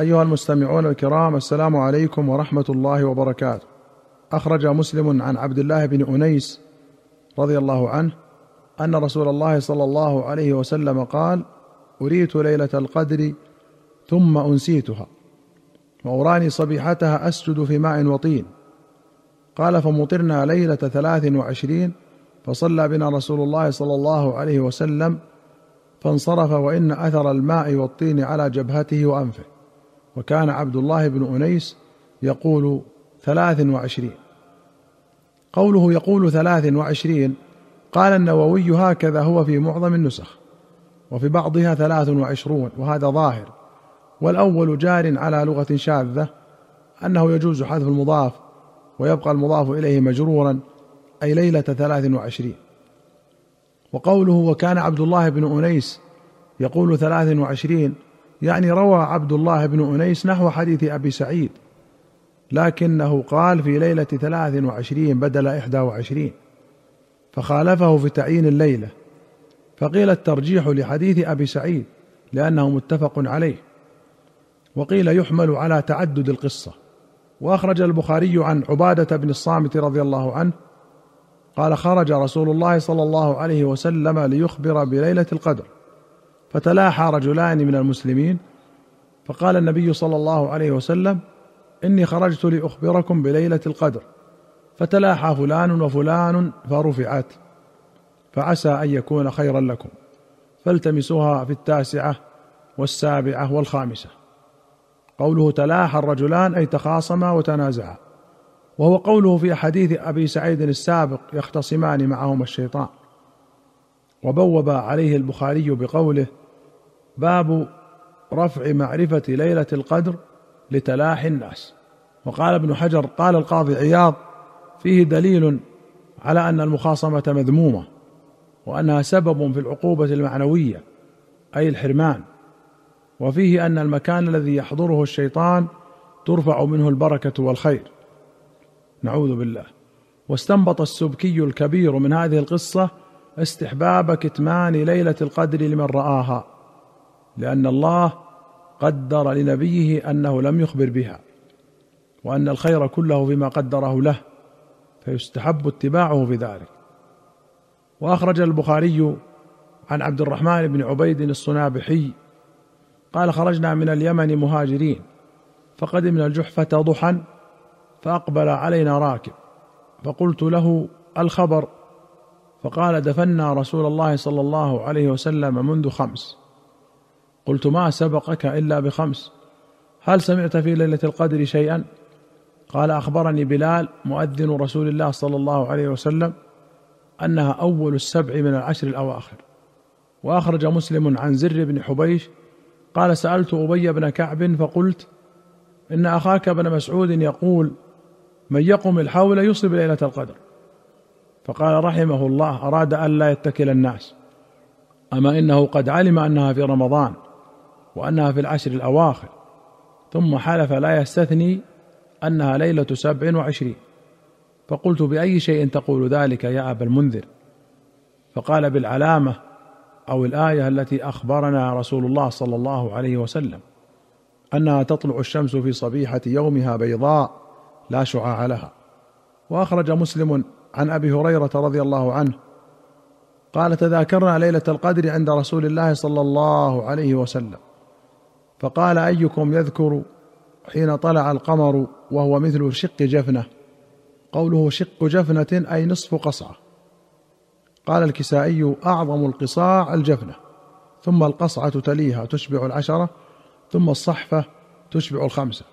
أيها المستمعون الكرام السلام عليكم ورحمة الله وبركاته. أخرج مسلم عن عبد الله بن أنيس رضي الله عنه أن رسول الله صلى الله عليه وسلم قال: أريت ليلة القدر ثم أنسيتها وأراني صبيحتها أسجد في ماء وطين. قال فمطرنا ليلة ثلاث وعشرين فصلى بنا رسول الله صلى الله عليه وسلم فانصرف وإن أثر الماء والطين على جبهته وأنفه وكان عبد الله بن أنيس يقول ثلاث وعشرين. قوله يقول ثلاث وعشرين قال النووي هكذا هو في معظم النسخ وفي بعضها ثلاث وعشرون وهذا ظاهر. والأول جار على لغة شاذة أنه يجوز حذف المضاف ويبقى المضاف إليه مجرورا أي ليلة ثلاث وعشرين. وقوله وكان عبد الله بن أنيس يقول ثلاث وعشرين يعني روى عبد الله بن أنيس نحو حديث أبي سعيد لكنه قال في ليلة ثلاث وعشرين بدل إحدى وعشرين فخالفه في تعيين الليلة فقيل الترجيح لحديث أبي سعيد لأنه متفق عليه وقيل يحمل على تعدد القصة وأخرج البخاري عن عبادة بن الصامت رضي الله عنه قال خرج رسول الله صلى الله عليه وسلم ليخبر بليلة القدر. فتلاحى رجلان من المسلمين فقال النبي صلى الله عليه وسلم إني خرجت لأخبركم بليلة القدر فتلاحى فلان وفلان فرفعت فعسى أن يكون خيرا لكم فالتمسوها في التاسعة والسابعة والخامسة. قوله تلاحى الرجلان أي تخاصما وتنازعا وهو قوله في حديث أبي سعيد السابق يختصمان معهما الشيطان وبوب عليه البخاري بقوله باب رفع معرفة ليلة القدر لتلاحي الناس. وقال ابن حجر قال القاضي عياض فيه دليل على أن المخاصمة مذمومة وأنها سبب في العقوبة المعنوية أي الحرمان. وفيه أن المكان الذي يحضره الشيطان ترفع منه البركة والخير. نعوذ بالله. واستنبط السبكي الكبير من هذه القصة استحباب كتمان ليلة القدر لمن رآها. لأن الله قدر لنبيه أنه لم يخبر بها وأن الخير كله فيما قدره له فيستحب اتباعه في ذلك. وأخرج البخاري عن عبد الرحمن بن عبيد الصنابحي قال خرجنا من اليمن مهاجرين فقدمنا الجحفة ضحى فأقبل علينا راكب فقلت له الخبر؟ فقال دفنا رسول الله صلى الله عليه وسلم منذ خمس. قلت ما سبقك إلا بخمس. هل سمعت في ليلة القدر شيئا؟ قال أخبرني بلال مؤذن رسول الله صلى الله عليه وسلم أنها أول السبع من العشر الأواخر. وأخرج مسلم عن زر بن حبيش قال سألت أبي بن كعب فقلت إن أخاك ابن مسعود يقول من يقم الحول يصب ليلة القدر. فقال رحمه الله أراد ألا يتكل الناس. أما إنه قد علم أنها في رمضان. وأنها في العشر الأواخر ثم حلف لا يستثني أنها ليلة سبع وعشرين. فقلت بأي شيء تقول ذلك يا أبا المنذر؟ فقال بالعلامة أو الآية التي أخبرنا رسول الله صلى الله عليه وسلم أنها تطلع الشمس في صبيحة يومها بيضاء لا شعاع لها. وأخرج مسلم عن أبي هريرة رضي الله عنه قال تذاكرنا ليلة القدر عند رسول الله صلى الله عليه وسلم. فقال أيكم يذكر حين طلع القمر وهو مثل شق جفنة؟ قوله شق جفنة أي نصف قصعة. قال الكسائي أعظم القصاع الجفنة ثم القصعة تليها تشبع العشرة ثم الصحفة تشبع الخمسة.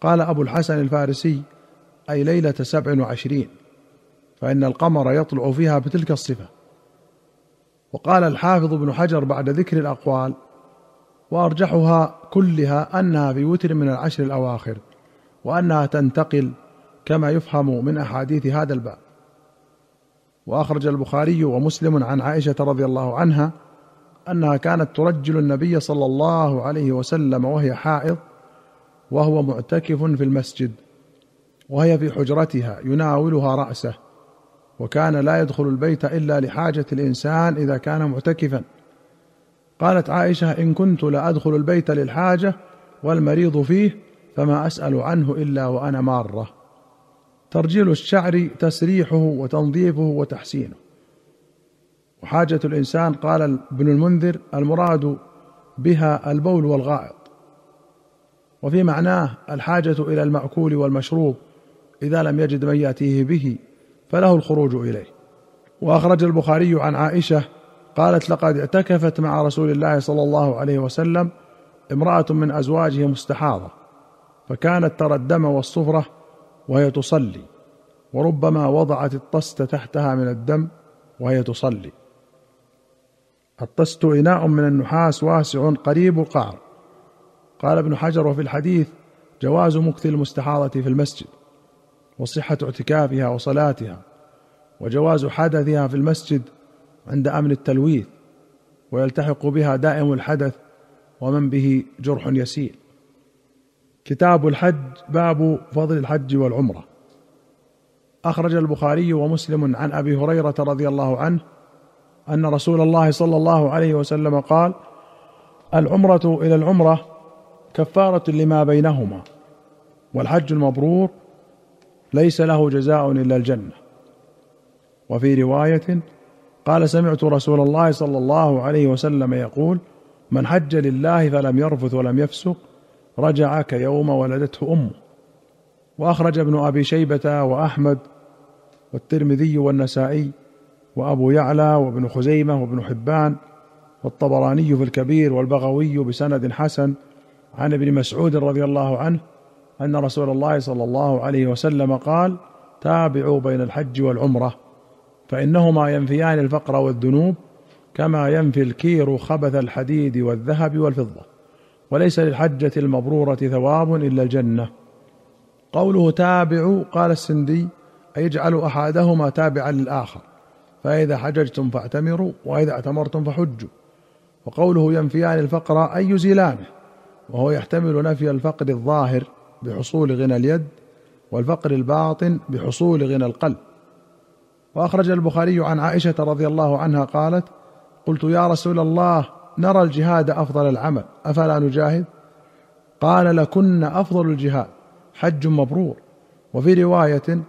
قال أبو الحسن الفارسي أي ليلة سبع وعشرين فإن القمر يطلع فيها بتلك الصفة. وقال الحافظ ابن حجر بعد ذكر الأقوال وأرجحها كلها أنها في وتر من العشر الأواخر وأنها تنتقل كما يفهم من أحاديث هذا الباب. وأخرج البخاري ومسلم عن عائشة رضي الله عنها أنها كانت ترجل النبي صلى الله عليه وسلم وهي حائض وهو معتكف في المسجد وهي في حجرتها يناولها رأسه وكان لا يدخل البيت إلا لحاجة الإنسان إذا كان معتكفا. قالت عائشة إن كنت لادخل البيت للحاجة والمريض فيه فما أسأل عنه إلا وأنا مارة. ترجيل الشعر تسريحه وتنظيفه وتحسينه. وحاجة الإنسان قال ابن المنذر المراد بها البول والغائط. وفي معناه الحاجة إلى المأكول والمشروب إذا لم يجد من يأتيه به فله الخروج إليه. وأخرج البخاري عن عائشة قالت لقد اعتكفت مع رسول الله صلى الله عليه وسلم امرأة من أزواجه مستحاضة فكانت ترى الدم والصفرة وهي تصلي وربما وضعت الطست تحتها من الدم وهي تصلي. الطست إناء من النحاس واسع قريب القعر. قال ابن حجر وفي الحديث جواز مكث المستحاضة في المسجد وصحة اعتكافها وصلاتها وجواز حدثها في المسجد عند أمن التلويث ويلتحق بها دائم الحدث ومن به جرح يسير. كتاب الحج باب فضل الحج والعمرة. أخرج البخاري ومسلم عن أبي هريرة رضي الله عنه أن رسول الله صلى الله عليه وسلم قال العمرة إلى العمرة كفارة لما بينهما والحج المبرور ليس له جزاء إلا الجنة. وفي رواية قال سمعت رسول الله صلى الله عليه وسلم يقول من حج لله فلم يرفث ولم يفسق رجع كيوم ولدته أمه. وأخرج ابن أبي شيبة وأحمد والترمذي والنسائي وأبو يعلى وابن خزيمة وابن حبان والطبراني في الكبير والبغوي بسند حسن عن ابن مسعود رضي الله عنه أن رسول الله صلى الله عليه وسلم قال تابعوا بين الحج والعمرة. فإنهما ينفيان الفقر والذنوب كما ينفي الكير خبث الحديد والذهب والفضة. وليس للحجة المبرورة ثواب إلا الجنة. قوله تابعوا قال السندي اجعلوا أحدهما تابعا للآخر. فإذا حججتم فاعتمروا وإذا اعتمرتم فحجوا. وقوله ينفيان الفقر أي يزيلانه وهو يحتمل نفي الفقر الظاهر بحصول غنى اليد والفقر الباطن بحصول غنى القلب. وأخرج البخاري عن عائشة رضي الله عنها قالت قلت يا رسول الله نرى الجهاد أفضل العمل أفلا نجاهد؟ قال لكن أفضل الجهاد حج مبرور. وفي رواية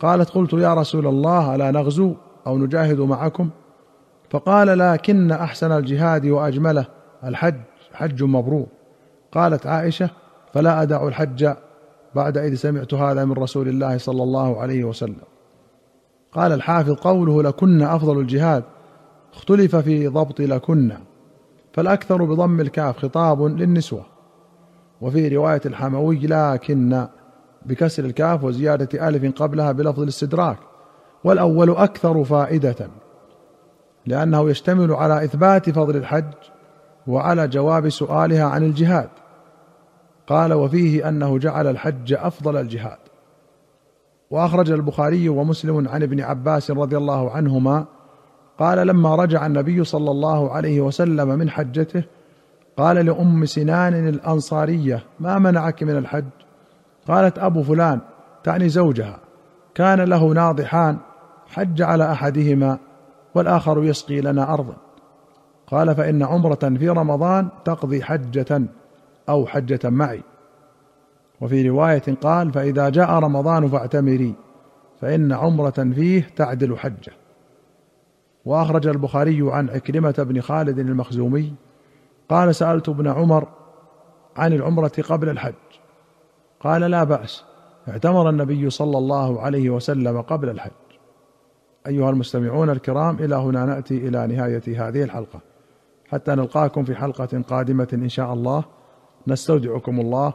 قالت قلت يا رسول الله ألا نغزو أو نجاهد معكم؟ فقال لكن أحسن الجهاد وأجمله الحج حج مبرور. قالت عائشة فلا أدع الحج بعد إذ سمعت هذا من رسول الله صلى الله عليه وسلم. قال الحافظ قوله لكن أفضل الجهاد اختلف في ضبط لكن فالأكثر بضم الكاف خطاب للنسوة. وفي رواية الحموي لكن بكسر الكاف وزيادة ألف قبلها بلفظ الاستدراك. والأول أكثر فائدة لأنه يشتمل على إثبات فضل الحج وعلى جواب سؤالها عن الجهاد. قال وفيه أنه جعل الحج أفضل الجهاد. وأخرج البخاري ومسلم عن ابن عباس رضي الله عنهما قال لما رجع النبي صلى الله عليه وسلم من حجته قال لأم سنان الأنصارية ما منعك من الحج؟ قالت أبو فلان تعني زوجها كان له ناضحان حج على أحدهما والآخر يسقي لنا ارضا قال فإن عمرة في رمضان تقضي حجة أو حجة معي. وفي رواية قال فإذا جاء رمضان فاعتمري فإن عمرة فيه تعدل حجة. وأخرج البخاري عن عكرمة بن خالد المخزومي قال سألت ابن عمر عن العمرة قبل الحج. قال لا بأس اعتمر النبي صلى الله عليه وسلم قبل الحج. أيها المستمعون الكرام إلى هنا نأتي إلى نهاية هذه الحلقة. حتى نلقاكم في حلقة قادمة إن شاء الله. نستودعكم الله.